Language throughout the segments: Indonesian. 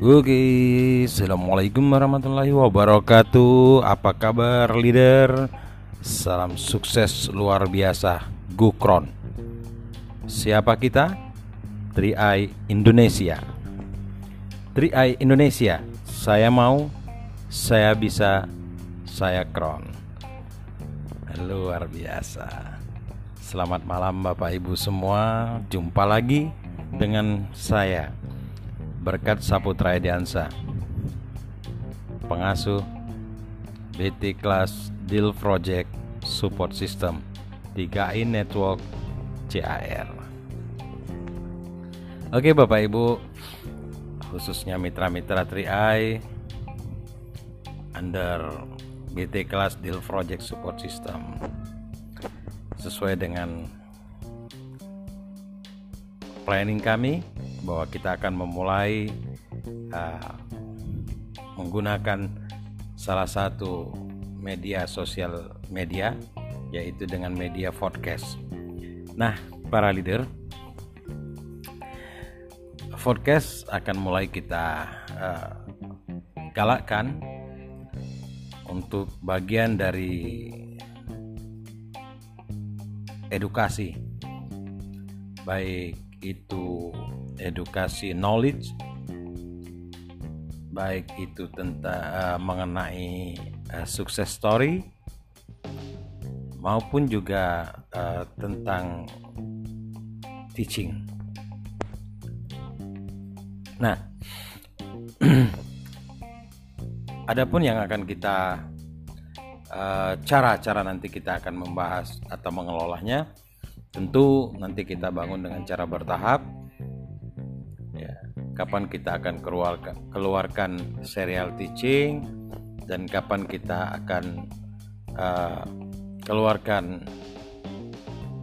Oke, assalamualaikum warahmatullahi wabarakatuh. Apa kabar, leader? Salam sukses luar biasa, Gukron. Siapa kita? Tri-Eye Indonesia. Tri-Eye Indonesia. Saya mau, saya bisa, saya kron. Luar biasa. Selamat malam Bapak Ibu semua. Jumpa lagi dengan saya Berkat Saputra Ediansa. Pengasuh BT Class Deal Project Support System 3i Network CAR Oke Bapak Ibu Khususnya mitra-mitra 3i Under BT Class Deal Project Support System. Sesuai dengan planning kami bahwa kita akan memulai uh, menggunakan salah satu media sosial media yaitu dengan media podcast. Nah, para leader, podcast akan mulai kita uh, galakkan untuk bagian dari edukasi baik itu edukasi knowledge baik itu tentang uh, mengenai uh, sukses story maupun juga uh, tentang teaching. Nah, adapun yang akan kita cara-cara uh, nanti kita akan membahas atau mengelolanya, tentu nanti kita bangun dengan cara bertahap kapan kita akan keluarkan, keluarkan serial teaching dan kapan kita akan uh, keluarkan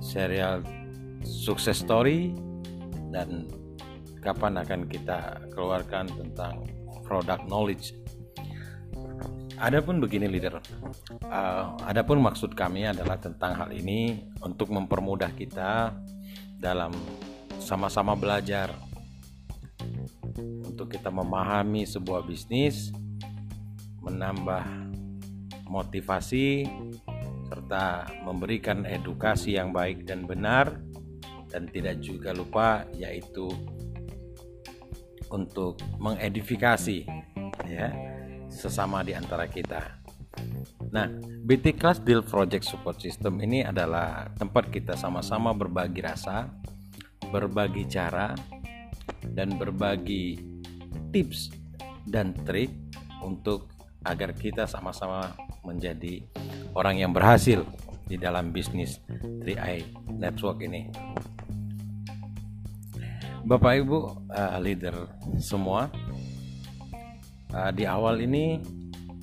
serial sukses story dan kapan akan kita keluarkan tentang product knowledge. Adapun begini leader, uh, adapun maksud kami adalah tentang hal ini untuk mempermudah kita dalam sama-sama belajar. Untuk kita memahami sebuah bisnis, menambah motivasi, serta memberikan edukasi yang baik dan benar, dan tidak juga lupa yaitu untuk mengedifikasi ya sesama di antara kita. Nah, BT Class Deal Project Support System ini adalah tempat kita sama-sama berbagi rasa, berbagi cara, dan berbagi tips dan trik untuk agar kita sama-sama menjadi orang yang berhasil di dalam bisnis 3i Network ini. Bapak Ibu uh, leader semua, uh, di awal ini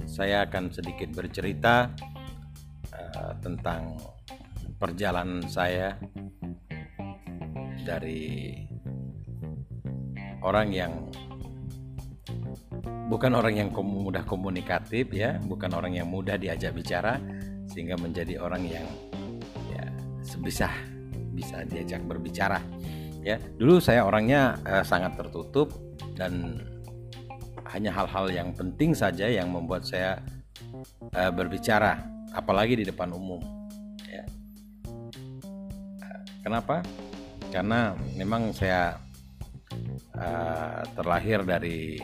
saya akan sedikit bercerita uh, tentang perjalanan saya dari orang yang bukan orang yang mudah komunikatif ya, bukan orang yang mudah diajak bicara sehingga menjadi orang yang ya sebisa bisa diajak berbicara. Ya, dulu saya orangnya eh, sangat tertutup dan hanya hal-hal yang penting saja yang membuat saya eh, berbicara, apalagi di depan umum. Ya. Kenapa? Karena memang saya uh, terlahir dari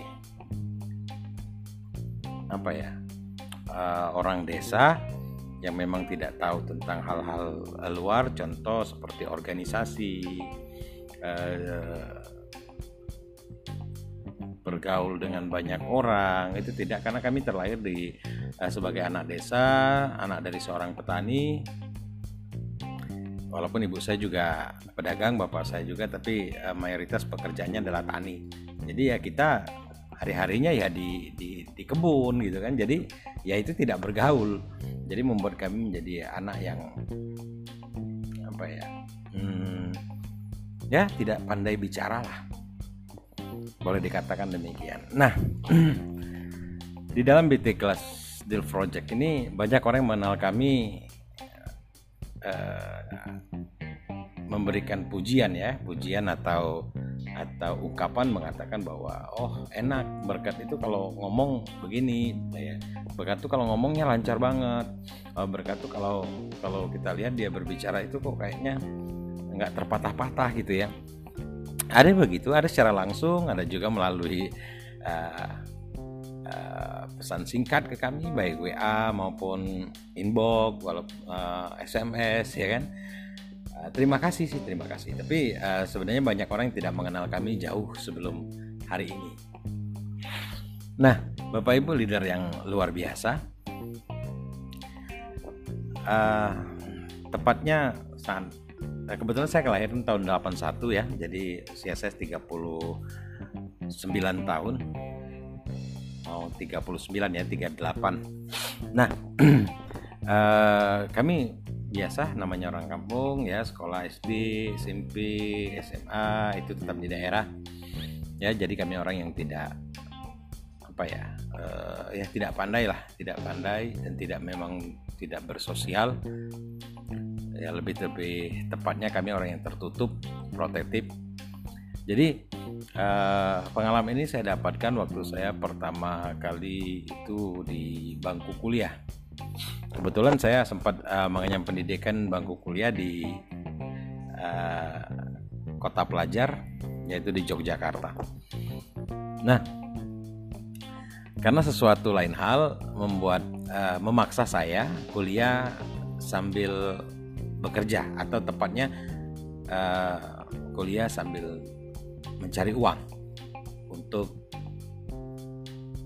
apa ya uh, orang desa yang memang tidak tahu tentang hal-hal luar contoh seperti organisasi uh, bergaul dengan banyak orang itu tidak karena kami terlahir di uh, sebagai anak desa anak dari seorang petani. Walaupun ibu saya juga pedagang bapak saya juga tapi uh, mayoritas pekerjaannya adalah tani. Jadi ya kita hari-harinya ya di, di di kebun gitu kan. Jadi ya itu tidak bergaul. Jadi membuat kami menjadi anak yang apa ya hmm, ya tidak pandai bicara lah boleh dikatakan demikian. Nah di dalam BT Class Deal Project ini banyak orang yang mengenal kami uh, memberikan pujian ya pujian atau atau ungkapan mengatakan bahwa oh enak berkat itu kalau ngomong begini ya. Berkat itu kalau ngomongnya lancar banget. Oh, berkat itu kalau kalau kita lihat dia berbicara itu kok kayaknya nggak terpatah-patah gitu ya ada begitu ada secara langsung ada juga melalui uh, uh, pesan singkat ke kami baik WA maupun inbox walaupun uh, SMS ya kan? Eh, terima kasih sih terima kasih. Tapi uh, sebenarnya banyak orang yang tidak mengenal kami jauh sebelum hari ini. Nah bapak ibu leader yang luar biasa. Uh, tepatnya saat kebetulan saya kelahiran tahun 81 ya jadi usia saya 39 tahun. Mau 39 ya 38 nah uh, kami biasa namanya orang kampung ya sekolah SD SMP SMA itu tetap di daerah. Ya jadi kami orang yang tidak apa ya uh, ya tidak pandai lah tidak pandai dan tidak memang tidak bersosial ya lebih lebih tepatnya kami orang yang tertutup protektif jadi uh, pengalaman ini saya dapatkan waktu saya pertama kali itu di bangku kuliah kebetulan saya sempat uh, mengenyam pendidikan bangku kuliah di uh, kota pelajar yaitu di Yogyakarta. Nah, karena sesuatu lain hal membuat uh, memaksa saya kuliah sambil bekerja atau tepatnya uh, kuliah sambil mencari uang untuk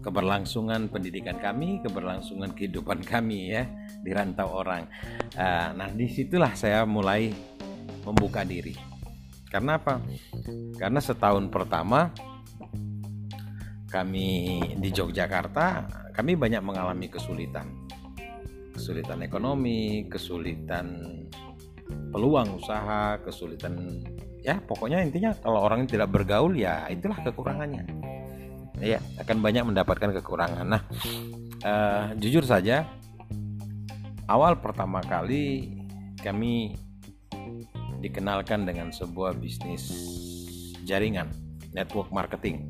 keberlangsungan pendidikan kami, keberlangsungan kehidupan kami ya di rantau orang. Uh, nah di situlah saya mulai membuka diri. Karena apa? Karena setahun pertama kami di Yogyakarta, kami banyak mengalami kesulitan, kesulitan ekonomi, kesulitan peluang usaha, kesulitan ya pokoknya intinya kalau orang tidak bergaul ya itulah kekurangannya ya akan banyak mendapatkan kekurangan. Nah, uh, jujur saja, awal pertama kali kami dikenalkan dengan sebuah bisnis jaringan network marketing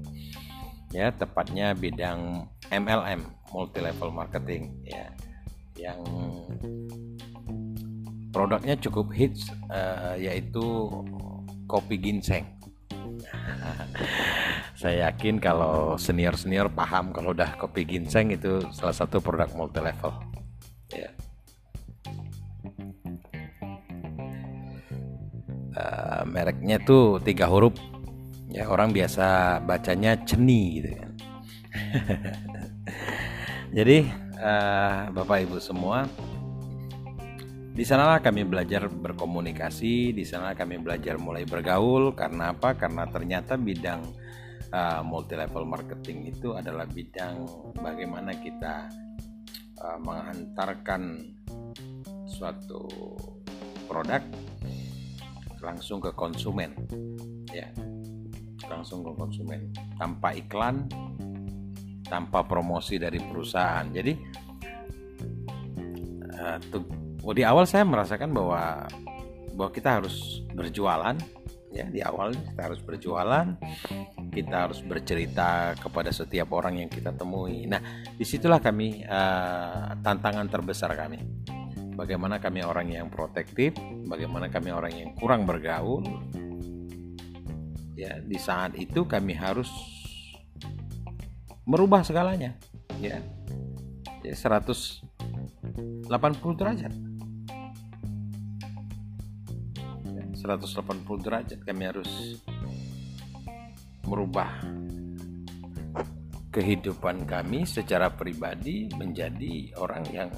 ya tepatnya bidang MLM multi level marketing ya yang produknya cukup hits uh, yaitu kopi ginseng saya yakin kalau senior-senior paham kalau udah kopi ginseng itu salah satu produk multi level. Ya. Uh, mereknya tuh tiga huruf. Ya orang biasa bacanya ceni gitu kan. Jadi uh, Bapak Ibu semua di sanalah kami belajar berkomunikasi, di sana kami belajar mulai bergaul. Karena apa? Karena ternyata bidang uh, multi level marketing itu adalah bidang bagaimana kita uh, mengantarkan suatu produk langsung ke konsumen ya. Langsung ke konsumen. Tanpa iklan tanpa promosi dari perusahaan. Jadi uh, di awal saya merasakan bahwa bahwa kita harus berjualan ya di awal kita harus berjualan kita harus bercerita kepada setiap orang yang kita temui. Nah di situlah kami uh, tantangan terbesar kami. Bagaimana kami orang yang protektif bagaimana kami orang yang kurang bergaul ya di saat itu kami harus merubah segalanya ya, ya 180 derajat 180 derajat kami harus merubah kehidupan kami secara pribadi menjadi orang yang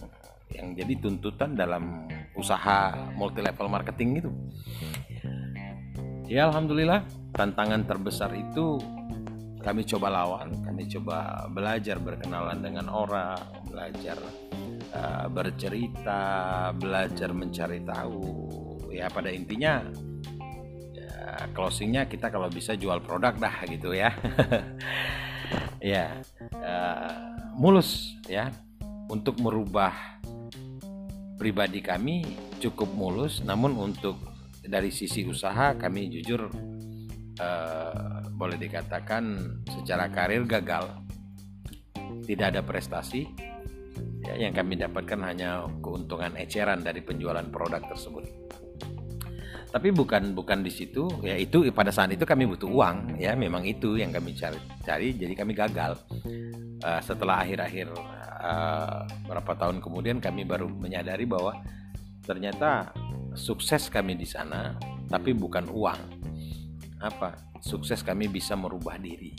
yang jadi tuntutan dalam usaha multi level marketing itu. Ya alhamdulillah tantangan terbesar itu kami coba lawan, kami coba belajar berkenalan dengan orang, belajar uh, bercerita, belajar mencari tahu, ya pada intinya ya, closingnya kita kalau bisa jual produk dah gitu ya. Ya uh, mulus ya. Untuk merubah pribadi kami cukup mulus. Namun untuk dari sisi usaha kami jujur uh, boleh dikatakan secara karir gagal. Tidak ada prestasi. Ya, yang kami dapatkan hanya keuntungan eceran dari penjualan produk tersebut tapi bukan bukan di situ. Ya itu pada saat itu kami butuh uang. Ya memang itu yang kami cari cari jadi kami gagal. Uh, setelah akhir-akhir uh, berapa tahun kemudian kami baru menyadari bahwa ternyata sukses kami di sana tapi bukan uang. Apa? Sukses kami bisa merubah diri.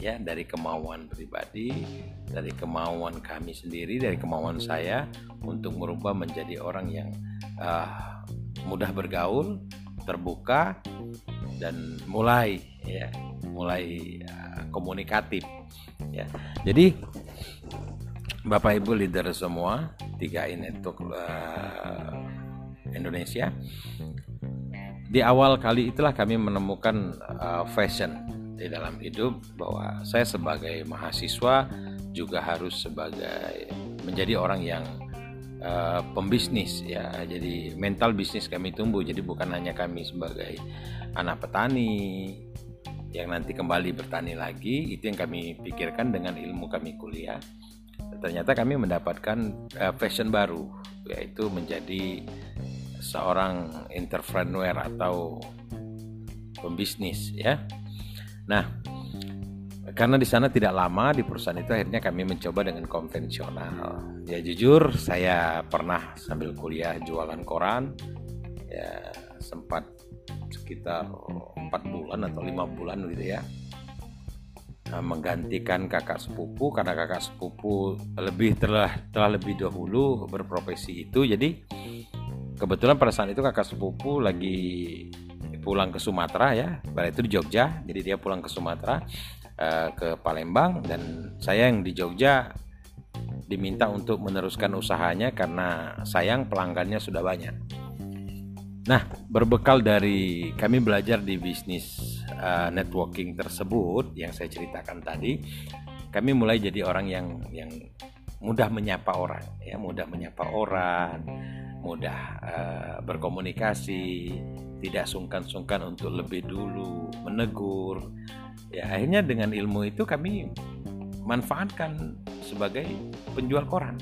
Ya dari kemauan pribadi dari kemauan kami sendiri dari kemauan saya untuk merubah menjadi orang yang uh, mudah bergaul terbuka dan mulai ya mulai uh, komunikatif ya jadi Bapak Ibu leader semua tiga ini untuk uh, Indonesia. Di awal kali itulah kami menemukan uh, fashion di dalam hidup bahwa saya sebagai mahasiswa juga harus sebagai menjadi orang yang uh, pembisnis ya. Jadi mental bisnis kami tumbuh. Jadi bukan hanya kami sebagai anak petani yang nanti kembali bertani lagi itu yang kami pikirkan dengan ilmu kami kuliah ternyata kami mendapatkan uh, fashion baru yaitu menjadi seorang entrepreneur atau pembisnis ya. Nah, karena di sana tidak lama di perusahaan itu akhirnya kami mencoba dengan konvensional. Ya jujur saya pernah sambil kuliah jualan koran ya sempat sekitar empat bulan atau lima bulan gitu ya nah, menggantikan kakak sepupu. Karena kakak sepupu lebih telah telah lebih dahulu berprofesi itu jadi kebetulan pada saat itu kakak sepupu lagi pulang ke Sumatera ya. Pada itu di Jogja jadi dia pulang ke Sumatera uh, ke Palembang dan saya yang di Jogja diminta untuk meneruskan usahanya karena sayang pelanggannya sudah banyak. Nah, berbekal dari kami belajar di bisnis uh, networking tersebut yang saya ceritakan tadi, kami mulai jadi orang yang yang mudah menyapa orang, ya mudah menyapa orang, mudah uh, berkomunikasi, tidak sungkan-sungkan untuk lebih dulu menegur. Ya, akhirnya dengan ilmu itu kami manfaatkan sebagai penjual koran.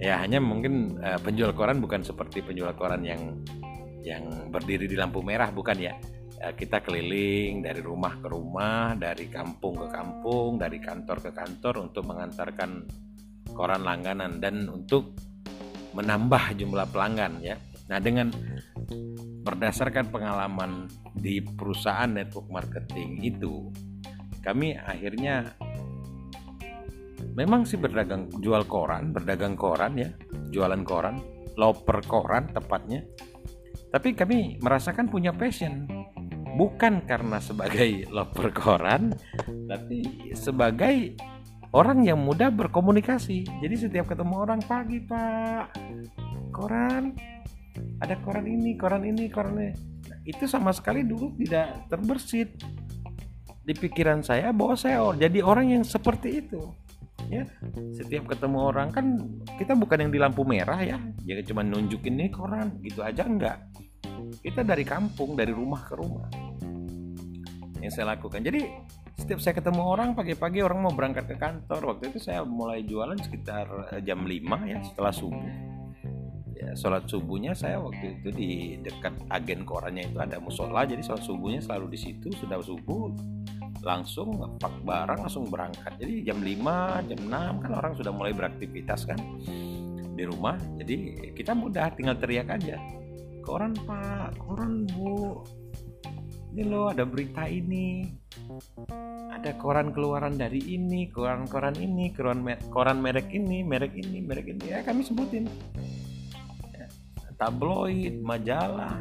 Ya, hanya mungkin uh, penjual koran bukan seperti penjual koran yang yang berdiri di lampu merah bukan ya. Uh, kita keliling dari rumah ke rumah, dari kampung ke kampung, dari kantor ke kantor untuk mengantarkan koran langganan dan untuk menambah jumlah pelanggan ya. Nah, dengan berdasarkan pengalaman di perusahaan network marketing itu, kami akhirnya memang sih berdagang jual koran, berdagang koran ya, jualan koran, loper koran tepatnya. Tapi kami merasakan punya passion bukan karena sebagai loper koran, tapi sebagai orang yang mudah berkomunikasi. Jadi setiap ketemu orang pagi pak, koran, ada koran ini, koran ini, koran ini. Nah, itu sama sekali dulu tidak terbersit di pikiran saya bahwa saya jadi orang yang seperti itu. Ya, setiap ketemu orang kan kita bukan yang di lampu merah ya, jadi cuma nunjukin ini koran gitu aja enggak. Kita dari kampung, dari rumah ke rumah yang saya lakukan. Jadi setiap saya ketemu orang pagi-pagi orang mau berangkat ke kantor waktu itu saya mulai jualan sekitar eh, jam 5 ya setelah subuh ya sholat subuhnya saya waktu itu di dekat agen korannya itu ada musola jadi sholat subuhnya selalu di situ sudah subuh langsung pak barang langsung berangkat. Jadi jam 5 jam 6 kan orang sudah mulai beraktivitas kan di rumah. Jadi kita mudah tinggal teriak aja. Koran pak koran bu. Ini loh ada berita ini. Ada koran keluaran dari ini koran-koran ini koran koran merek ini merek ini merek ini. Ya kami sebutin tabloid majalah.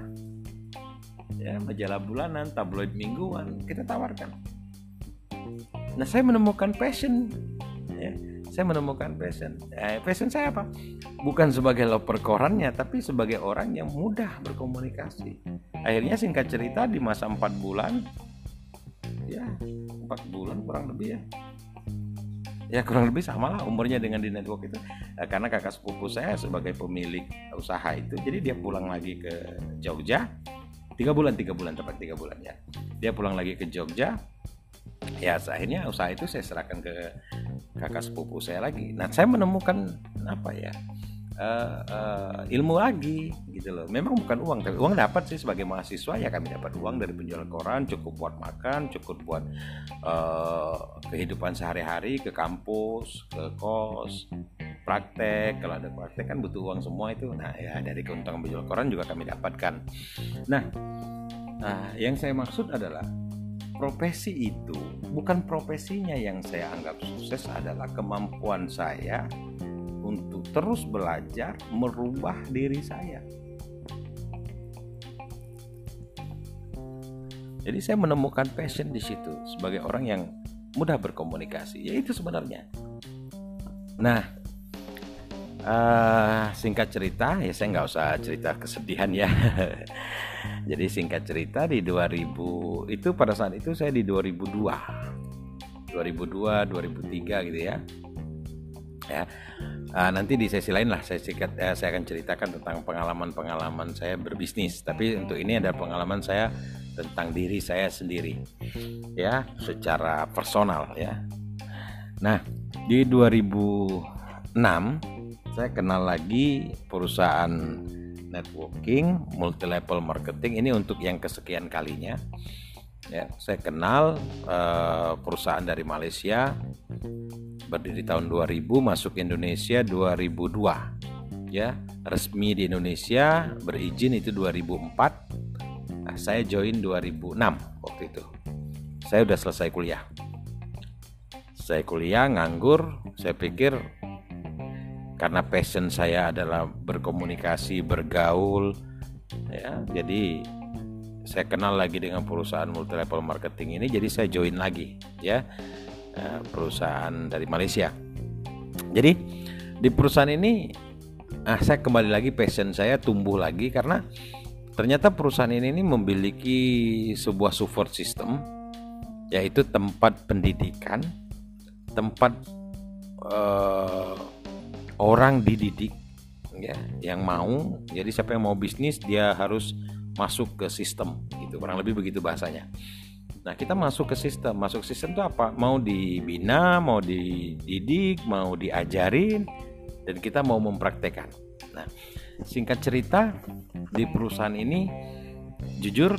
Ya majalah bulanan tabloid mingguan kita tawarkan. Nah saya menemukan passion. Ya saya menemukan passion. Eh, passion saya apa? Bukan sebagai loper korannya tapi sebagai orang yang mudah berkomunikasi. Akhirnya singkat cerita di masa empat bulan ya empat bulan kurang lebih ya ya kurang lebih sama lah umurnya dengan di network itu. Nah, karena kakak sepupu saya sebagai pemilik usaha itu jadi dia pulang lagi ke Jogja. Tiga bulan tiga bulan tepat tiga bulan ya. Dia pulang lagi ke Jogja. Ya akhirnya usaha itu saya serahkan ke kakak sepupu saya lagi. Nah saya menemukan apa ya uh, ilmu lagi gitu loh. Memang bukan uang tapi uang dapat sih. Sebagai mahasiswa ya kami dapat uang dari penjualan koran cukup buat makan cukup buat uh, kehidupan sehari-hari ke kampus ke kos praktek. Kalau ada praktek kan butuh uang semua itu. Nah ya dari keuntungan menjual koran juga kami dapatkan. Nah nah yang saya maksud adalah profesi itu bukan profesinya yang saya anggap sukses adalah kemampuan saya untuk terus belajar merubah diri saya. Jadi saya menemukan passion di situ sebagai orang yang mudah berkomunikasi ya itu sebenarnya. Nah uh, singkat cerita ya saya nggak usah cerita kesedihan ya. Jadi singkat cerita di 2000 itu pada saat itu saya di 2002 2002 2003 gitu ya ya. Uh, nanti di sesi lain lah saya singkat uh, saya akan ceritakan tentang pengalaman-pengalaman saya berbisnis. Tapi untuk ini ada pengalaman saya tentang diri saya sendiri ya secara personal ya. Nah di 2006 saya kenal lagi perusahaan networking multi level marketing. Ini untuk yang kesekian kalinya ya saya kenal uh, perusahaan dari Malaysia berdiri tahun 2000 masuk Indonesia 2002 ya resmi di Indonesia berizin itu 2004 nah, saya join 2006 waktu itu. Saya udah selesai kuliah. Saya kuliah nganggur saya pikir karena passion saya adalah berkomunikasi, bergaul, ya. Jadi saya kenal lagi dengan perusahaan multi level marketing ini, jadi saya join lagi, ya, eh, perusahaan dari Malaysia. Jadi di perusahaan ini, ah saya kembali lagi passion saya tumbuh lagi karena ternyata perusahaan ini, ini memiliki sebuah support system, yaitu tempat pendidikan, tempat uh, orang dididik ya yang mau jadi siapa yang mau bisnis dia harus masuk ke sistem gitu. Kurang lebih begitu bahasanya. Nah kita masuk ke sistem. Masuk sistem itu apa? Mau dibina mau dididik mau diajarin dan kita mau mempraktekkan. Nah singkat cerita di perusahaan ini jujur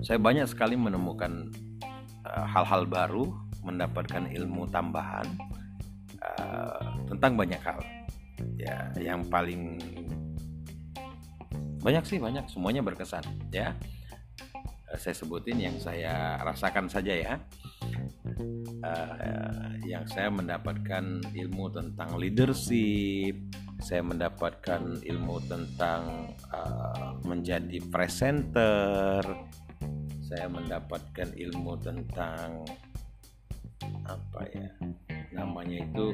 saya banyak sekali menemukan eh, hal-hal uh, baru mendapatkan ilmu tambahan uh, tentang banyak hal. Ya yang paling banyak sih banyak. Semuanya berkesan ya. Uh, saya sebutin yang saya rasakan saja ya. Uh, yang saya mendapatkan ilmu tentang leadership saya mendapatkan ilmu tentang uh, menjadi presenter saya mendapatkan ilmu tentang apa ya namanya itu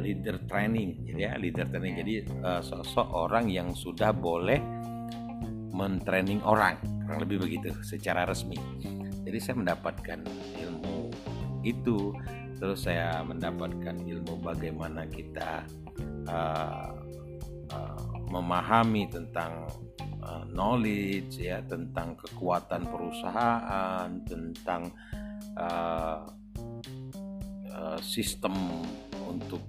leader training jadi ya leader training. Jadi uh, sosok orang yang sudah boleh mentraining orang kurang lebih begitu secara resmi. Jadi saya mendapatkan ilmu itu terus saya mendapatkan ilmu bagaimana kita uh, uh, memahami tentang uh, knowledge ya tentang kekuatan perusahaan tentang uh, Eh, sistem untuk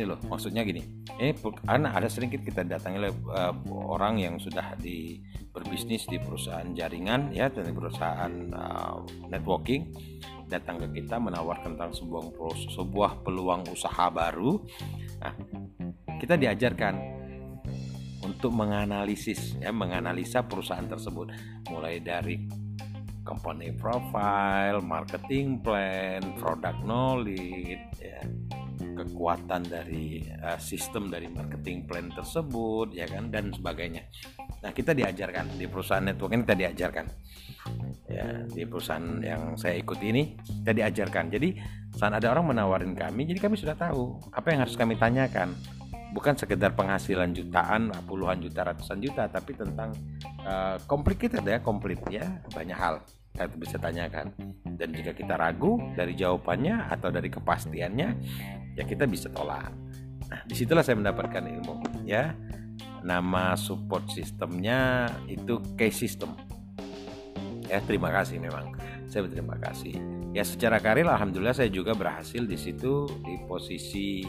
gini loh maksudnya gini. Ini karena ada sedikit kita datangi uh, orang yang sudah di berbisnis di perusahaan jaringan ya dan perusahaan uh, networking datang ke kita menawarkan tentang sebuah sebuah peluang usaha baru. Nah, kita diajarkan untuk menganalisis ya menganalisa perusahaan tersebut. Mulai dari company profile, marketing plan, product knowledge, ya, kekuatan dari uh, sistem dari marketing plan tersebut, ya kan, dan sebagainya. Nah kita diajarkan di perusahaan network ini kita diajarkan, ya di perusahaan yang saya ikuti ini kita diajarkan. Jadi saat ada orang menawarin kami, jadi kami sudah tahu apa yang harus kami tanyakan bukan sekedar penghasilan jutaan puluhan juta ratusan juta tapi tentang uh, complicated ya komplit ya banyak hal kita bisa tanyakan dan jika kita ragu dari jawabannya atau dari kepastiannya ya kita bisa tolak. Nah di situlah saya mendapatkan ilmu ya. Nama support sistemnya itu case system. Ya terima kasih memang. Saya berterima kasih. Ya secara karir alhamdulillah saya juga berhasil di situ di posisi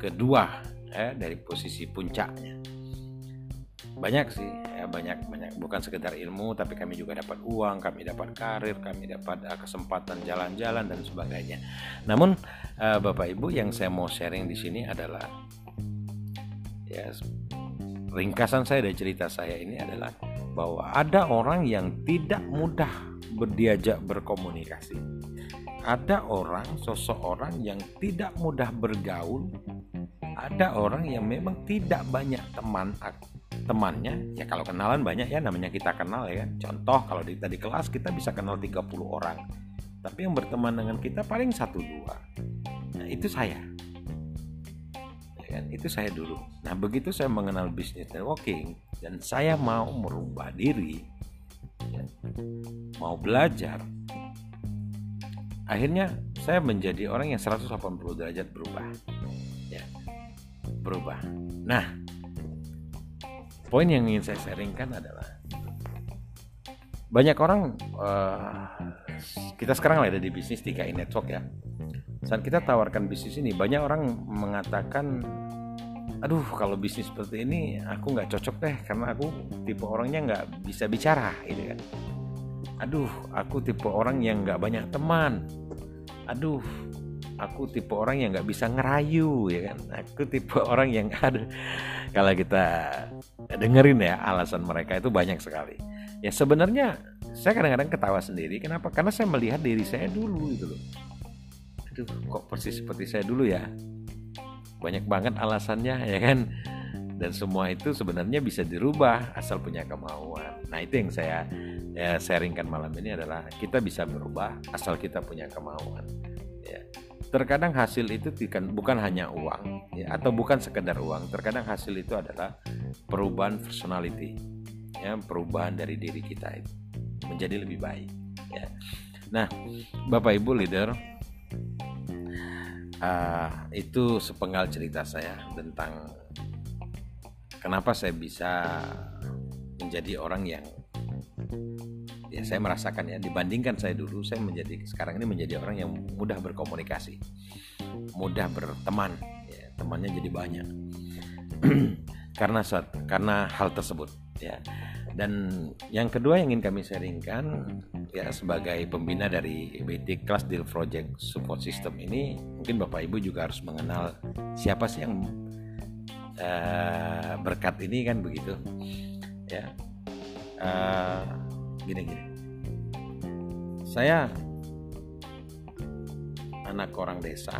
kedua ya dari posisi puncaknya banyak sih ya banyak banyak. Bukan sekedar ilmu tapi kami juga dapat uang kami dapat karir kami dapat uh, kesempatan jalan-jalan dan sebagainya. Namun uh, bapak ibu yang saya mau sharing di sini adalah ya ringkasan saya dari cerita saya ini adalah bahwa ada orang yang tidak mudah berdiajak berkomunikasi. Ada orang sosok orang yang tidak mudah bergaul. Ada orang yang memang tidak banyak teman temannya ya kalau kenalan banyak ya namanya kita kenal ya kan. Contoh kalau di tadi kelas kita bisa kenal 30 orang. Tapi yang berteman dengan kita paling satu dua. Nah itu saya. Ya kan? Itu saya dulu. Nah begitu saya mengenal bisnis networking dan saya mau merubah diri ya, mau belajar akhirnya saya menjadi orang yang 180 derajat berubah ya. Berubah. Nah poin yang ingin saya sharingkan adalah banyak orang uh, kita sekarang ada di bisnis 3i network ya. Saat kita tawarkan bisnis ini banyak orang mengatakan aduh kalau bisnis seperti ini aku nggak cocok deh karena aku tipe orangnya nggak bisa bicara gitu kan. Aduh aku tipe orang yang nggak banyak teman. Aduh aku tipe orang yang nggak bisa ngerayu ya kan? Aku tipe orang yang ada kalau kita dengerin ya alasan mereka itu banyak sekali. Ya sebenarnya saya kadang-kadang ketawa sendiri. Kenapa? Karena saya melihat diri saya dulu gitu loh. Aduh kok persis seperti saya dulu ya? Banyak banget alasannya ya kan? Dan semua itu sebenarnya bisa dirubah asal punya kemauan. Nah itu yang saya ya, sharingkan malam ini adalah kita bisa berubah asal kita punya kemauan ya terkadang hasil itu bukan hanya uang ya, atau bukan sekedar uang. Terkadang hasil itu adalah perubahan personality ya perubahan dari diri kita itu menjadi lebih baik ya. Nah bapak ibu leader uh, itu sepenggal cerita saya tentang kenapa saya bisa menjadi orang yang ya saya merasakan ya dibandingkan saya dulu saya menjadi sekarang ini menjadi orang yang mudah berkomunikasi mudah berteman ya, temannya jadi banyak. Karena saat karena hal tersebut ya. Dan yang kedua yang ingin kami sharingkan ya sebagai pembina dari BT Class Deal Project Support System ini mungkin Bapak Ibu juga harus mengenal siapa sih yang uh, berkat ini kan begitu ya. Uh, gini-gini saya anak orang desa.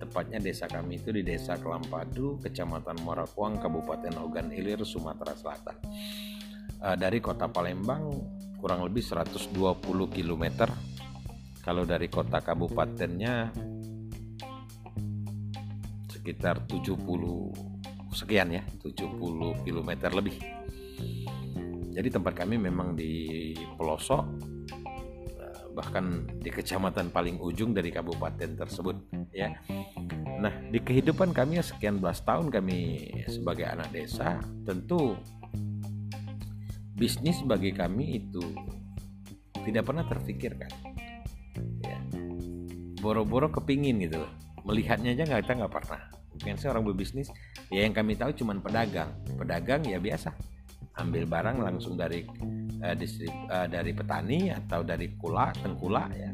Tepatnya desa kami itu di desa Kelampadu kecamatan Morakuang Kabupaten Ogan Ilir Sumatera Selatan. Uh, dari kota Palembang kurang lebih 120 km kalau dari kota kabupatennya sekitar 70 sekian ya 70 km lebih jadi tempat kami memang di pelosok eh, bahkan di kecamatan paling ujung dari kabupaten tersebut ya. Nah, di kehidupan kami sekian belas tahun kami sebagai anak desa, tentu bisnis bagi kami itu tidak pernah terfikirkan. Ya. Boro-boro kepingin gitu. Melihatnya aja nggak kita nggak pernah. Mungkin saya orang berbisnis, ya yang kami tahu cuma pedagang. Pedagang ya biasa, ambil barang langsung dari uh, distrib, uh, dari petani atau dari kula tengkulak ya.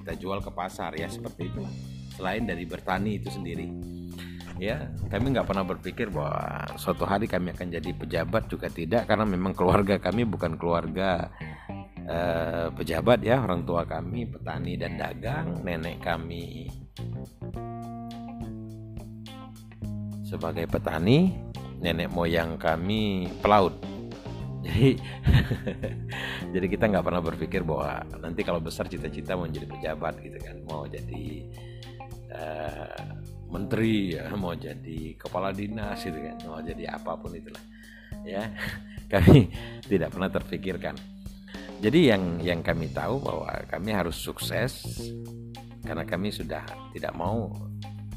Kita jual ke pasar ya seperti itu. Selain dari bertani itu sendiri. Ya kami nggak pernah berpikir bahwa suatu hari kami akan jadi pejabat juga tidak karena memang keluarga kami bukan keluarga uh, pejabat ya. Orang tua kami petani dan dagang nenek kami sebagai petani nenek moyang kami pelaut jadi jadi kita nggak pernah berpikir bahwa nanti kalau besar cita-cita mau jadi pejabat gitu kan mau jadi uh, menteri ya mau jadi kepala dinas gitu kan mau jadi apa pun itulah ya. Kami tidak pernah terpikirkan. Jadi yang yang kami tahu bahwa kami harus sukses karena kami sudah tidak mau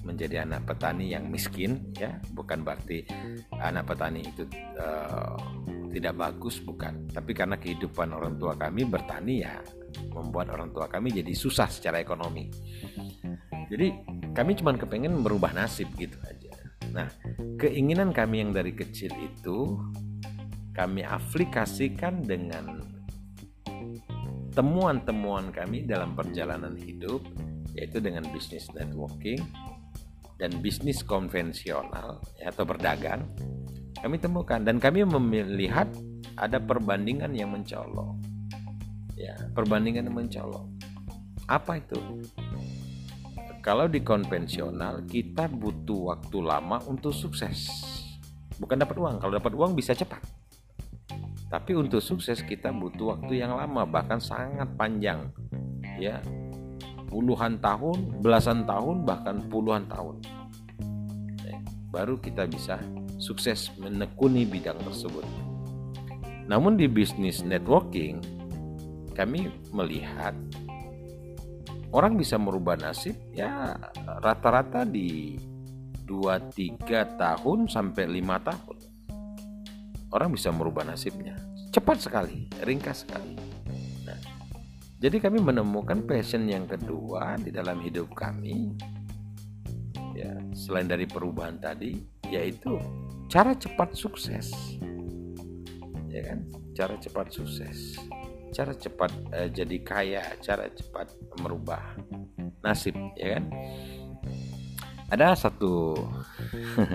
menjadi anak petani yang miskin ya. Bukan berarti anak petani itu uh, tidak bagus bukan. Tapi karena kehidupan orang tua kami bertani ya membuat orang tua kami jadi susah secara ekonomi. Jadi kami cuma kepengen merubah nasib gitu aja. Nah keinginan kami yang dari kecil itu kami aplikasikan dengan temuan-temuan kami dalam perjalanan hidup yaitu dengan bisnis networking dan bisnis konvensional ya, atau berdagang kami temukan. Dan kami melihat ada perbandingan yang mencolok. Ya perbandingan yang mencolok. Apa itu? Kalau di konvensional kita butuh waktu lama untuk sukses. Bukan dapat uang. Kalau dapat uang bisa cepat. Tapi untuk sukses kita butuh waktu yang lama bahkan sangat panjang. Ya puluhan tahun belasan tahun bahkan puluhan tahun. Ya, baru kita bisa sukses menekuni bidang tersebut. Namun di bisnis networking kami melihat orang bisa merubah nasib ya rata-rata di 2-3 tahun sampai 5 tahun orang bisa merubah nasibnya. Cepat sekali ringkas sekali jadi kami menemukan passion yang kedua di dalam hidup kami ya selain dari perubahan tadi yaitu cara cepat sukses ya kan cara cepat sukses cara cepat uh, jadi kaya, cara cepat merubah nasib, ya kan? Ada satu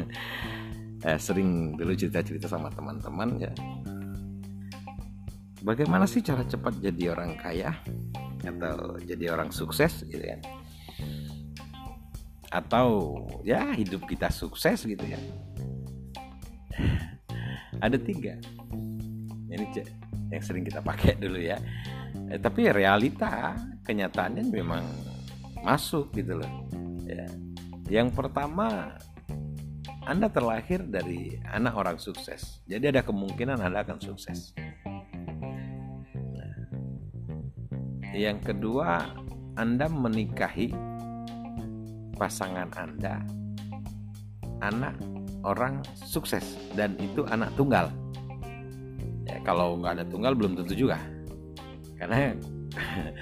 eh, sering dulu cerita-cerita sama teman-teman ya. Bagaimana sih cara cepat jadi orang kaya atau jadi orang sukses gitu ya? Atau ya hidup kita sukses gitu ya? Ada tiga. Ini yang sering kita pakai dulu ya eh, tapi realita kenyataannya memang masuk gitu loh ya yang pertama anda terlahir dari anak orang sukses jadi ada kemungkinan anda akan sukses yang kedua anda menikahi pasangan anda anak orang sukses dan itu anak tunggal. Ya kalau nggak ada tunggal belum tentu juga. Karena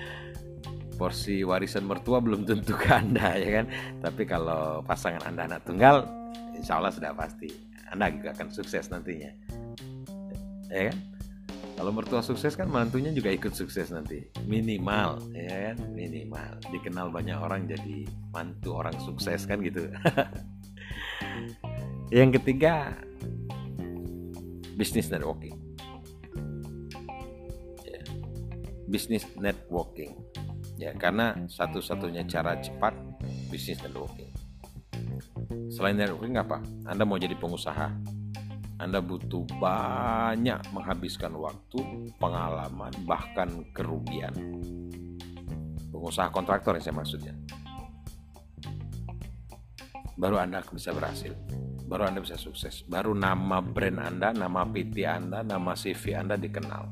porsi warisan mertua belum tentu ke anda ya kan? Tapi kalau pasangan anda anak tunggal insya Allah sudah pasti anda juga akan sukses nantinya. Ya kan kalau mertua sukses kan mantunya juga ikut sukses nanti. Minimal ya kan? Minimal. Dikenal banyak orang jadi mantu orang sukses kan gitu. Yang ketiga bisnis networking. Bisnis networking. Ya karena satu-satunya cara cepat bisnis networking. Selain networking apa? Anda mau jadi pengusaha Anda butuh banyak menghabiskan waktu pengalaman bahkan kerugian. Pengusaha kontraktor yang saya maksudnya. Baru Anda bisa berhasil baru Anda bisa sukses baru nama brand Anda nama PT Anda nama CV Anda dikenal.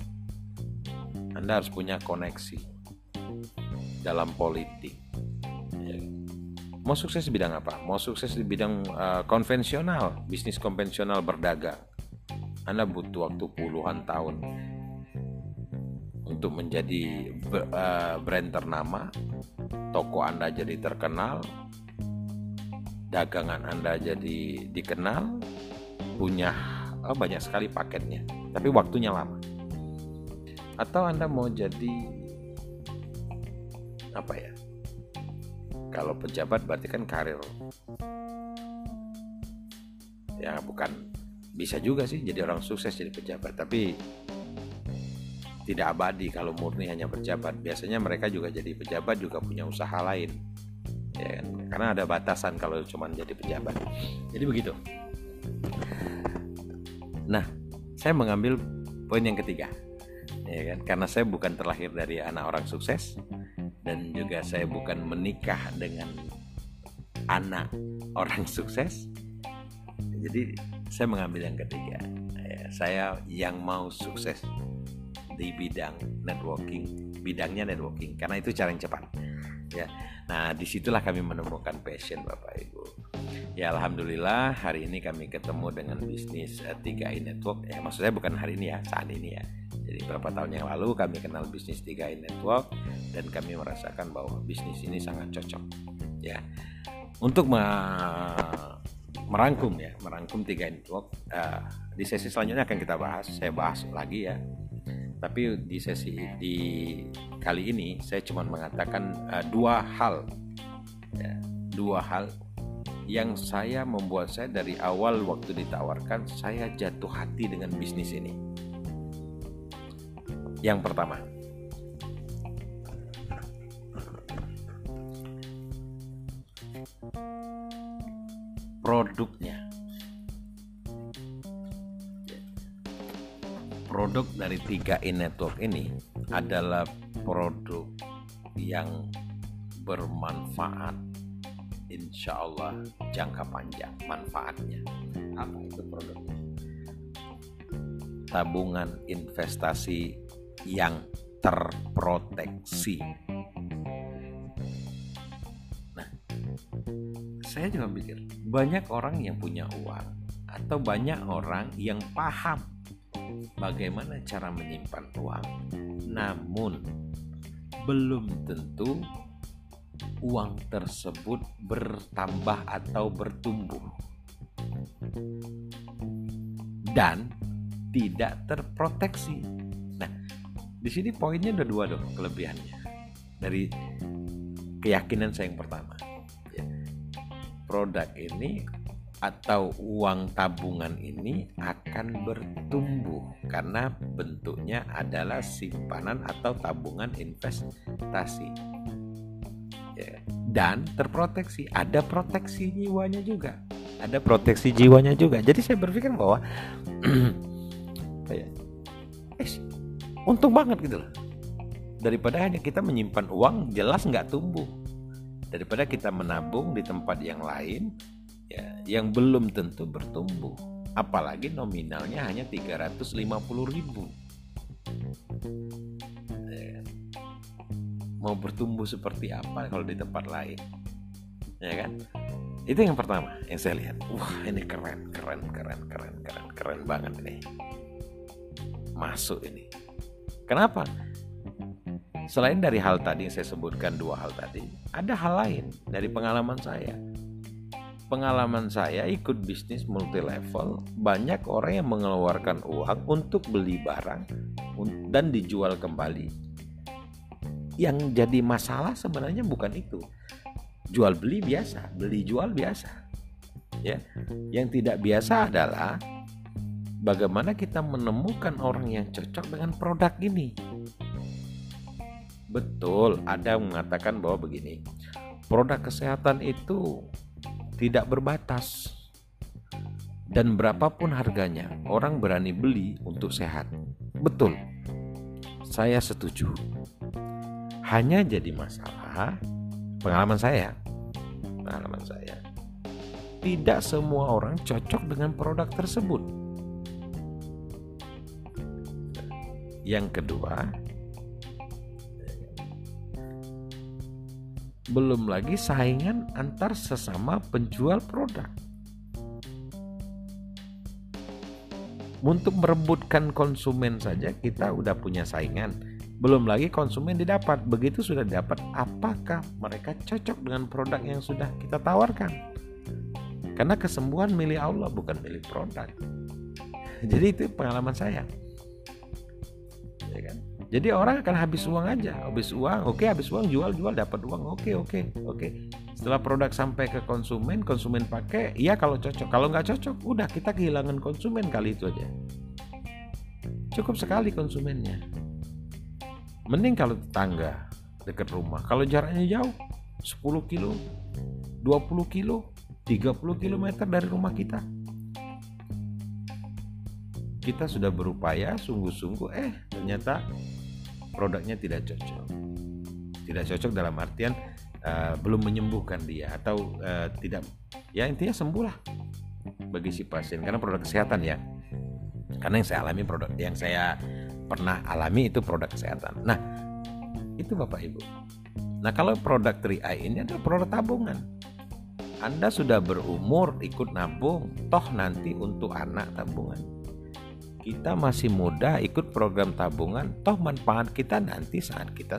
Anda harus punya koneksi dalam politik. Mau sukses di bidang apa? Mau sukses di bidang uh, konvensional, bisnis konvensional berdagang. Anda butuh waktu puluhan tahun untuk menjadi uh, brand ternama, toko Anda jadi terkenal, dagangan Anda jadi dikenal, punya oh, banyak sekali paketnya, tapi waktunya lama atau Anda mau jadi apa ya? Kalau pejabat berarti kan karir. Ya bukan bisa juga sih jadi orang sukses jadi pejabat, tapi tidak abadi kalau murni hanya pejabat. Biasanya mereka juga jadi pejabat juga punya usaha lain. Ya kan? Karena ada batasan kalau cuma jadi pejabat. Jadi begitu. Nah, saya mengambil poin yang ketiga ya kan karena saya bukan terlahir dari anak orang sukses dan juga saya bukan menikah dengan anak orang sukses jadi saya mengambil yang ketiga ya, saya yang mau sukses di bidang networking bidangnya networking karena itu cara yang cepat ya Nah, di situlah kami menemukan passion Bapak Ibu. Ya Alhamdulillah hari ini kami ketemu dengan bisnis uh, 3i Network. Ya maksudnya bukan hari ini ya, saat ini ya. Jadi beberapa tahun yang lalu kami kenal bisnis 3i Network dan kami merasakan bahwa bisnis ini sangat cocok. Ya, untuk me merangkum ya, merangkum 3i Network. Uh, di sesi selanjutnya akan kita bahas. Saya bahas lagi ya tapi di sesi di kali ini saya cuma mengatakan uh, dua hal ya, dua hal yang saya membuat saya dari awal waktu ditawarkan saya jatuh hati dengan bisnis ini yang pertama. Produknya. Produk dari 3i Network ini adalah produk yang bermanfaat insya Allah jangka panjang. Manfaatnya apa itu produknya? Tabungan investasi yang terproteksi. Nah saya juga pikir banyak orang yang punya uang atau banyak orang yang paham bagaimana cara menyimpan uang, namun belum tentu uang tersebut bertambah atau bertumbuh. Dan tidak terproteksi. Di sini poinnya ada dua dong kelebihannya. Dari keyakinan saya yang pertama. Ya, produk ini atau uang tabungan ini akan bertumbuh karena bentuknya adalah simpanan atau tabungan investasi. Ya. dan terproteksi. Ada proteksi jiwanya juga. Ada proteksi jiwanya juga. Jadi saya berpikir bahwa eh, untung banget gitu loh. Daripada hanya kita menyimpan uang jelas nggak tumbuh. Daripada kita menabung di tempat yang lain ya yang belum tentu bertumbuh. Apalagi nominalnya hanya 350 ribu. Ya, mau bertumbuh seperti apa kalau di tempat lain? Ya kan? Itu yang pertama yang saya lihat. Wah ini keren keren keren keren keren keren banget ini. Masuk ini kenapa selain dari hal tadi yang saya sebutkan dua hal tadi ada hal lain dari pengalaman saya pengalaman saya ikut bisnis multi level, banyak orang yang mengeluarkan uang untuk beli barang dan dijual kembali. Yang jadi masalah sebenarnya bukan itu. Jual beli biasa, beli jual biasa. Ya. Yang tidak biasa adalah bagaimana kita menemukan orang yang cocok dengan produk ini. Betul, ada yang mengatakan bahwa begini. Produk kesehatan itu tidak berbatas. Dan berapapun harganya, orang berani beli untuk sehat. Betul, saya setuju. Hanya jadi masalah, pengalaman saya, pengalaman saya, tidak semua orang cocok dengan produk tersebut. Yang kedua, belum lagi saingan antar sesama penjual produk. Untuk merebutkan konsumen saja kita udah punya saingan. Belum lagi konsumen didapat. Begitu sudah dapat, apakah mereka cocok dengan produk yang sudah kita tawarkan? Karena kesembuhan milik Allah bukan milik produk. Jadi itu pengalaman saya. Ya kan? Jadi orang akan habis uang aja, habis uang, oke okay, habis uang jual jual dapat uang, oke okay, oke okay, oke. Okay. Setelah produk sampai ke konsumen, konsumen pakai, iya kalau cocok. Kalau nggak cocok, udah kita kehilangan konsumen kali itu aja. Cukup sekali konsumennya. Mending kalau tetangga dekat rumah. Kalau jaraknya jauh, 10 kilo, 20 kilo, 30 km dari rumah kita. Kita sudah berupaya sungguh-sungguh, eh ternyata produknya tidak cocok. Tidak cocok dalam artian uh, belum menyembuhkan dia atau uh, tidak ya intinya sembuh lah bagi si pasien karena produk kesehatan ya. Karena yang saya alami produk yang saya pernah alami itu produk kesehatan. Nah, itu Bapak Ibu. Nah kalau produk 3i ini adalah produk tabungan. Anda sudah berumur ikut nabung, toh nanti untuk anak tabungan. Kita masih muda ikut program tabungan, toh manfaat kita nanti saat kita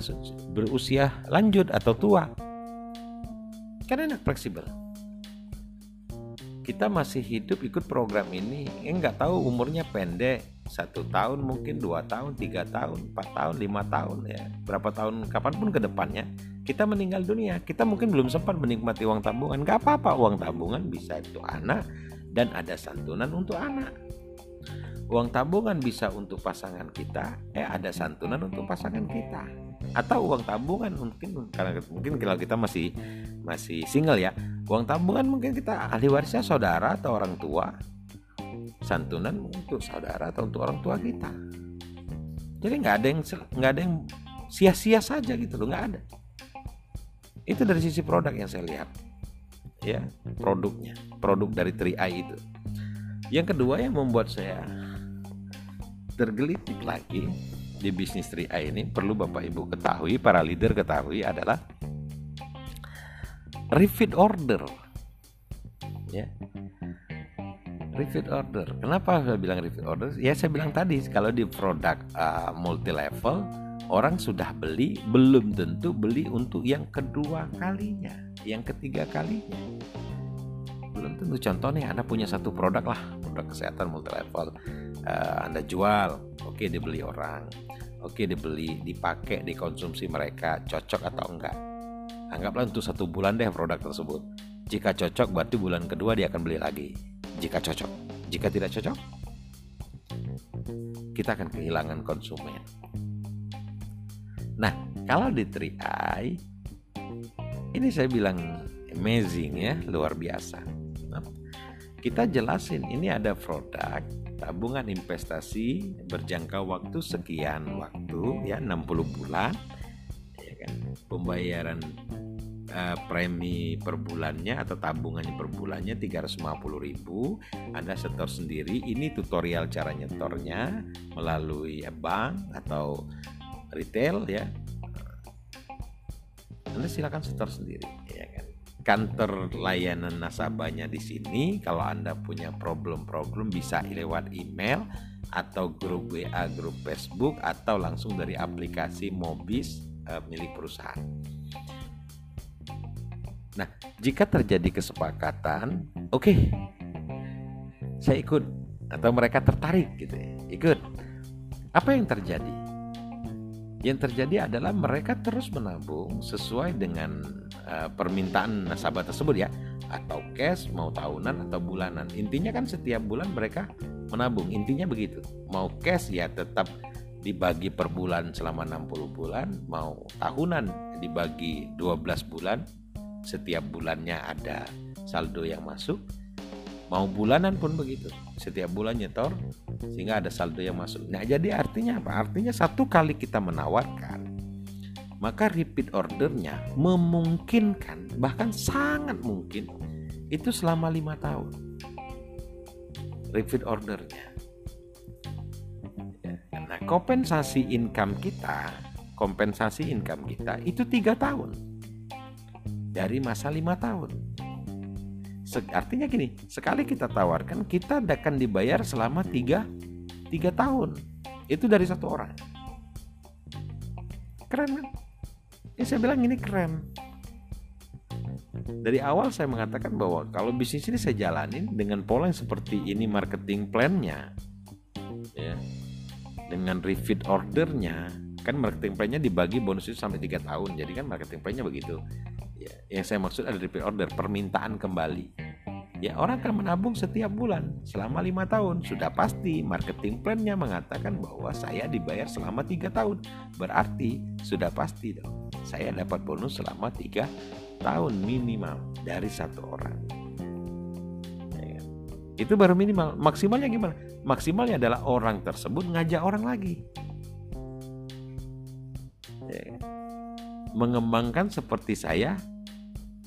berusia lanjut atau tua. Kan enak fleksibel. Kita masih hidup ikut program ini, eh, nggak tahu umurnya pendek, satu tahun mungkin dua tahun tiga tahun empat tahun lima tahun ya. Berapa tahun kapan pun ke depannya kita meninggal dunia. Kita mungkin belum sempat menikmati uang tabungan. Gak apa-apa uang tabungan bisa untuk anak dan ada santunan untuk anak uang tabungan bisa untuk pasangan kita eh ada santunan untuk pasangan kita. Atau uang tabungan mungkin karena mungkin kalau kita masih masih single ya uang tabungan mungkin kita ahli warisnya saudara atau orang tua. Santunan untuk saudara atau untuk orang tua kita. Jadi nggak ada yang nggak ada yang sia-sia saja gitu loh nggak ada. Itu dari sisi produk yang saya lihat ya produknya produk dari 3i itu. Yang kedua yang membuat saya tergelitik lagi di bisnis 3i ini perlu bapak ibu ketahui para leader ketahui adalah repeat order ya repeat order. Kenapa saya bilang repeat order? Ya saya bilang tadi kalau di produk uh, multi level orang sudah beli belum tentu beli untuk yang kedua kalinya, yang ketiga kalinya. Belum tentu contoh nih Anda punya satu produk lah, produk kesehatan multi level. Uh, anda jual, oke okay, dibeli orang. Oke okay, dibeli, dipakai, dikonsumsi mereka cocok atau enggak. Anggaplah untuk satu bulan deh produk tersebut. Jika cocok berarti bulan kedua dia akan beli lagi jika cocok. Jika tidak cocok, kita akan kehilangan konsumen. Nah, kalau di 3i, ini saya bilang amazing ya, luar biasa. Kita jelasin ini ada produk tabungan investasi berjangka waktu sekian waktu ya 60 bulan ya kan? Pembayaran uh, premi per bulannya atau tabungannya per bulannya 350.000 Anda setor sendiri ini tutorial cara nyetornya melalui bank atau retail ya. Anda silakan setor sendiri kantor layanan nasabahnya di sini kalau Anda punya problem-problem bisa lewat email atau grup WA grup Facebook atau langsung dari aplikasi Mobis uh, milik perusahaan Nah, jika terjadi kesepakatan, oke, okay, saya ikut atau mereka tertarik gitu ya, ikut. Apa yang terjadi? Yang terjadi adalah mereka terus menabung sesuai dengan uh, permintaan nasabah tersebut ya, atau cash, mau tahunan atau bulanan. Intinya kan setiap bulan mereka menabung. Intinya begitu. Mau cash ya tetap dibagi per bulan selama 60 bulan, mau tahunan dibagi 12 bulan setiap bulannya ada saldo yang masuk mau bulanan pun begitu. Setiap bulan nyetor sehingga ada saldo yang masuk. Nah jadi artinya apa? Artinya satu kali kita menawarkan maka repeat ordernya memungkinkan bahkan sangat mungkin itu selama lima tahun. Repeat ordernya. Ya, nah kompensasi income kita kompensasi income kita itu tiga tahun. Dari masa lima tahun. Artinya gini, sekali kita tawarkan, kita akan dibayar selama tiga, tiga tahun. Itu dari satu orang. Keren kan? Ya saya bilang ini keren. Dari awal saya mengatakan bahwa kalau bisnis ini saya jalanin dengan pola yang seperti ini marketing plan-nya, ya, dengan repeat ordernya, kan marketing plan-nya dibagi bonus itu sampai tiga tahun, jadi kan marketing plan-nya begitu ya, yang saya maksud ada repeat order permintaan kembali. Ya orang akan menabung setiap bulan selama lima tahun. Sudah pasti marketing plan-nya mengatakan bahwa saya dibayar selama tiga tahun. Berarti sudah pasti dong saya dapat bonus selama tiga tahun minimal dari satu orang. Ya, kan? itu baru minimal. Maksimalnya gimana? Maksimalnya adalah orang tersebut ngajak orang lagi mengembangkan seperti saya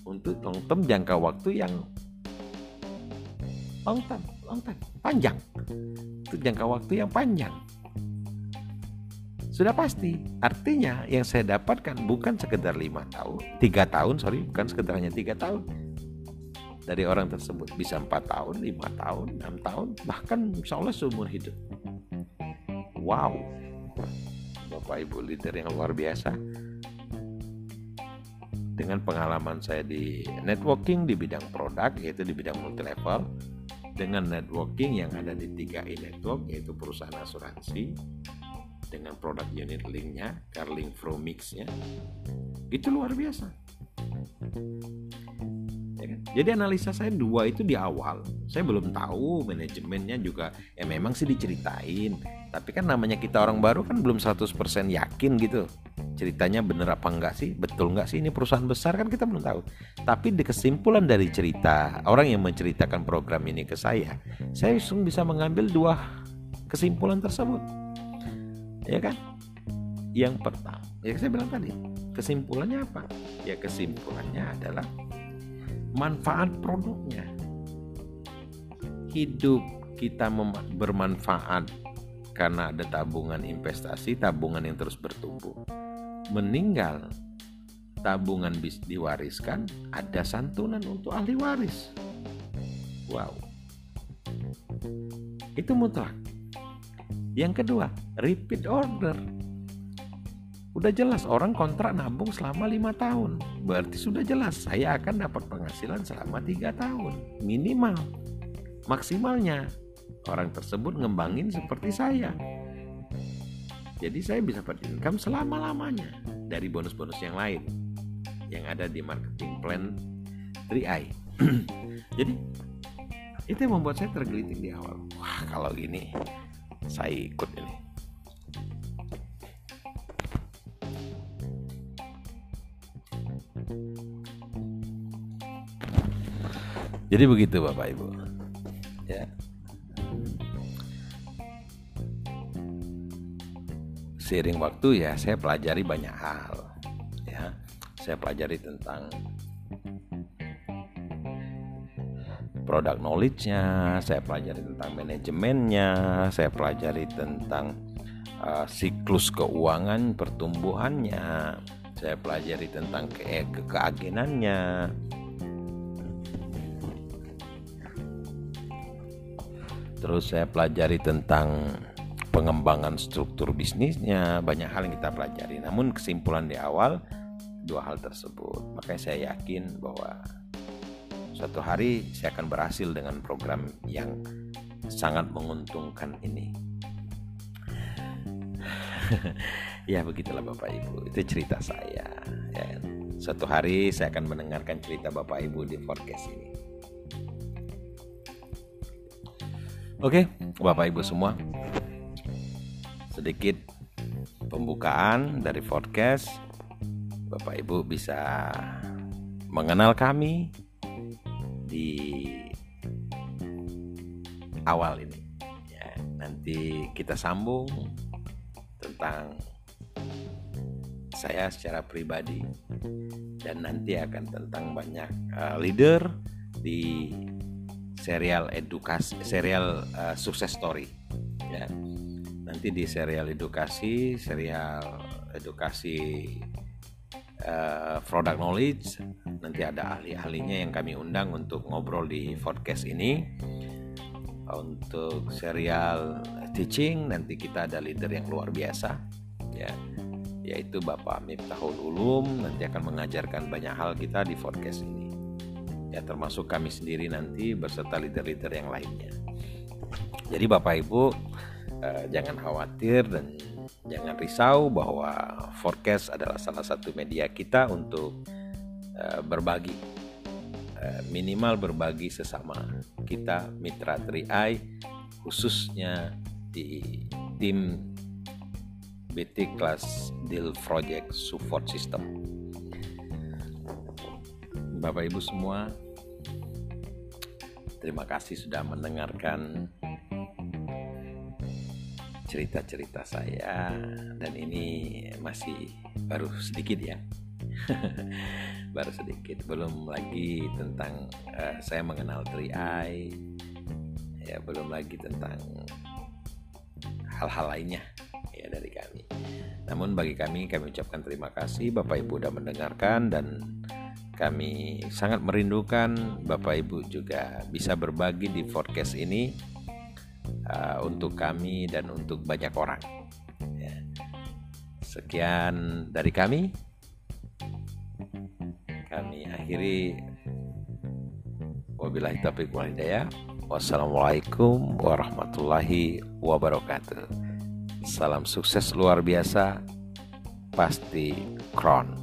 untuk long term jangka waktu yang long term, long term, panjang. Untuk jangka waktu yang panjang. sudah pasti. Artinya yang saya dapatkan bukan sekedar lima tahun tiga tahun sorry bukan sekedar hanya tiga tahun. Dari orang tersebut bisa empat tahun lima tahun enam tahun bahkan insya Allah seumur hidup. Wow. Bapak ibu leader yang luar biasa dengan pengalaman saya di networking di bidang produk yaitu di bidang multi level dengan networking yang ada di 3i Network yaitu perusahaan asuransi dengan produk unit linknya, Carling Pro Mix-nya itu luar biasa. Ya kan? Jadi analisa saya dua itu di awal, saya belum tahu manajemennya juga ya memang sih diceritain, tapi kan namanya kita orang baru kan belum 100% yakin gitu ceritanya bener apa enggak sih? Betul enggak sih? Ini perusahaan besar kan kita belum tahu. Tapi di kesimpulan dari cerita orang yang menceritakan program ini ke saya saya langsung bisa mengambil dua kesimpulan tersebut. Ya kan? Yang pertama ya saya bilang tadi kesimpulannya apa? Ya kesimpulannya adalah manfaat produknya. Hidup kita bermanfaat karena ada tabungan investasi, tabungan yang terus bertumbuh meninggal tabungan bis diwariskan ada santunan untuk ahli waris. Wow. Itu mutlak. Yang kedua repeat order. Udah jelas orang kontrak nabung selama lima tahun. Berarti sudah jelas saya akan dapat penghasilan selama tiga tahun. Minimal. Maksimalnya. Orang tersebut ngembangin seperti saya jadi saya bisa dapat income selama-lamanya dari bonus-bonus yang lain yang ada di marketing plan 3i. Jadi itu yang membuat saya tergelitik di awal. Wah kalau gini saya ikut ini. Jadi begitu Bapak Ibu. Ya. Seiring waktu ya saya pelajari banyak hal ya saya pelajari tentang produk knowledge-nya, saya pelajari tentang manajemennya, saya pelajari tentang uh, siklus keuangan pertumbuhannya, saya pelajari tentang ke ke keagenannya. Terus saya pelajari tentang pengembangan struktur bisnisnya banyak hal yang kita pelajari. Namun kesimpulan di awal dua hal tersebut. Makanya saya yakin bahwa suatu hari saya akan berhasil dengan program yang sangat menguntungkan ini. Ya begitulah Bapak Ibu. Itu cerita saya. Ya. suatu hari saya akan mendengarkan cerita Bapak Ibu di forecast ini. Oke, Bapak Ibu semua, sedikit pembukaan dari podcast. Bapak Ibu bisa mengenal kami di awal ini. Ya, nanti kita sambung tentang saya secara pribadi. Dan nanti akan tentang banyak uh, leader di serial edukasi serial uh, sukses story. Ya nanti di serial edukasi serial edukasi uh, product knowledge nanti ada ahli-ahlinya yang kami undang untuk ngobrol di podcast ini. Untuk serial teaching nanti kita ada leader yang luar biasa ya. Yaitu Bapak Miftahul Ulum nanti akan mengajarkan banyak hal kita di podcast ini. Ya termasuk kami sendiri nanti beserta leader-leader yang lainnya. Jadi Bapak Ibu Eh, jangan khawatir dan jangan risau bahwa forecast adalah salah satu media kita untuk uh, berbagi. Uh, minimal berbagi sesama kita mitra 3i khususnya di tim BT Class Deal Project Support System. Bapak Ibu semua terima kasih sudah mendengarkan cerita-cerita saya. Dan ini masih baru sedikit ya. Baru sedikit. Belum lagi tentang uh, saya mengenal 3i ya belum lagi tentang hal-hal lainnya ya dari kami. Namun bagi kami kami ucapkan terima kasih. Bapak Ibu sudah mendengarkan dan kami sangat merindukan Bapak Ibu juga bisa berbagi di podcast ini uh, untuk kami dan untuk banyak orang. Ya. Sekian dari kami. Kami akhiri wabillahi taufiq wal hidayah. Wassalamualaikum warahmatullahi wabarakatuh. Salam sukses luar biasa. Pasti Kron.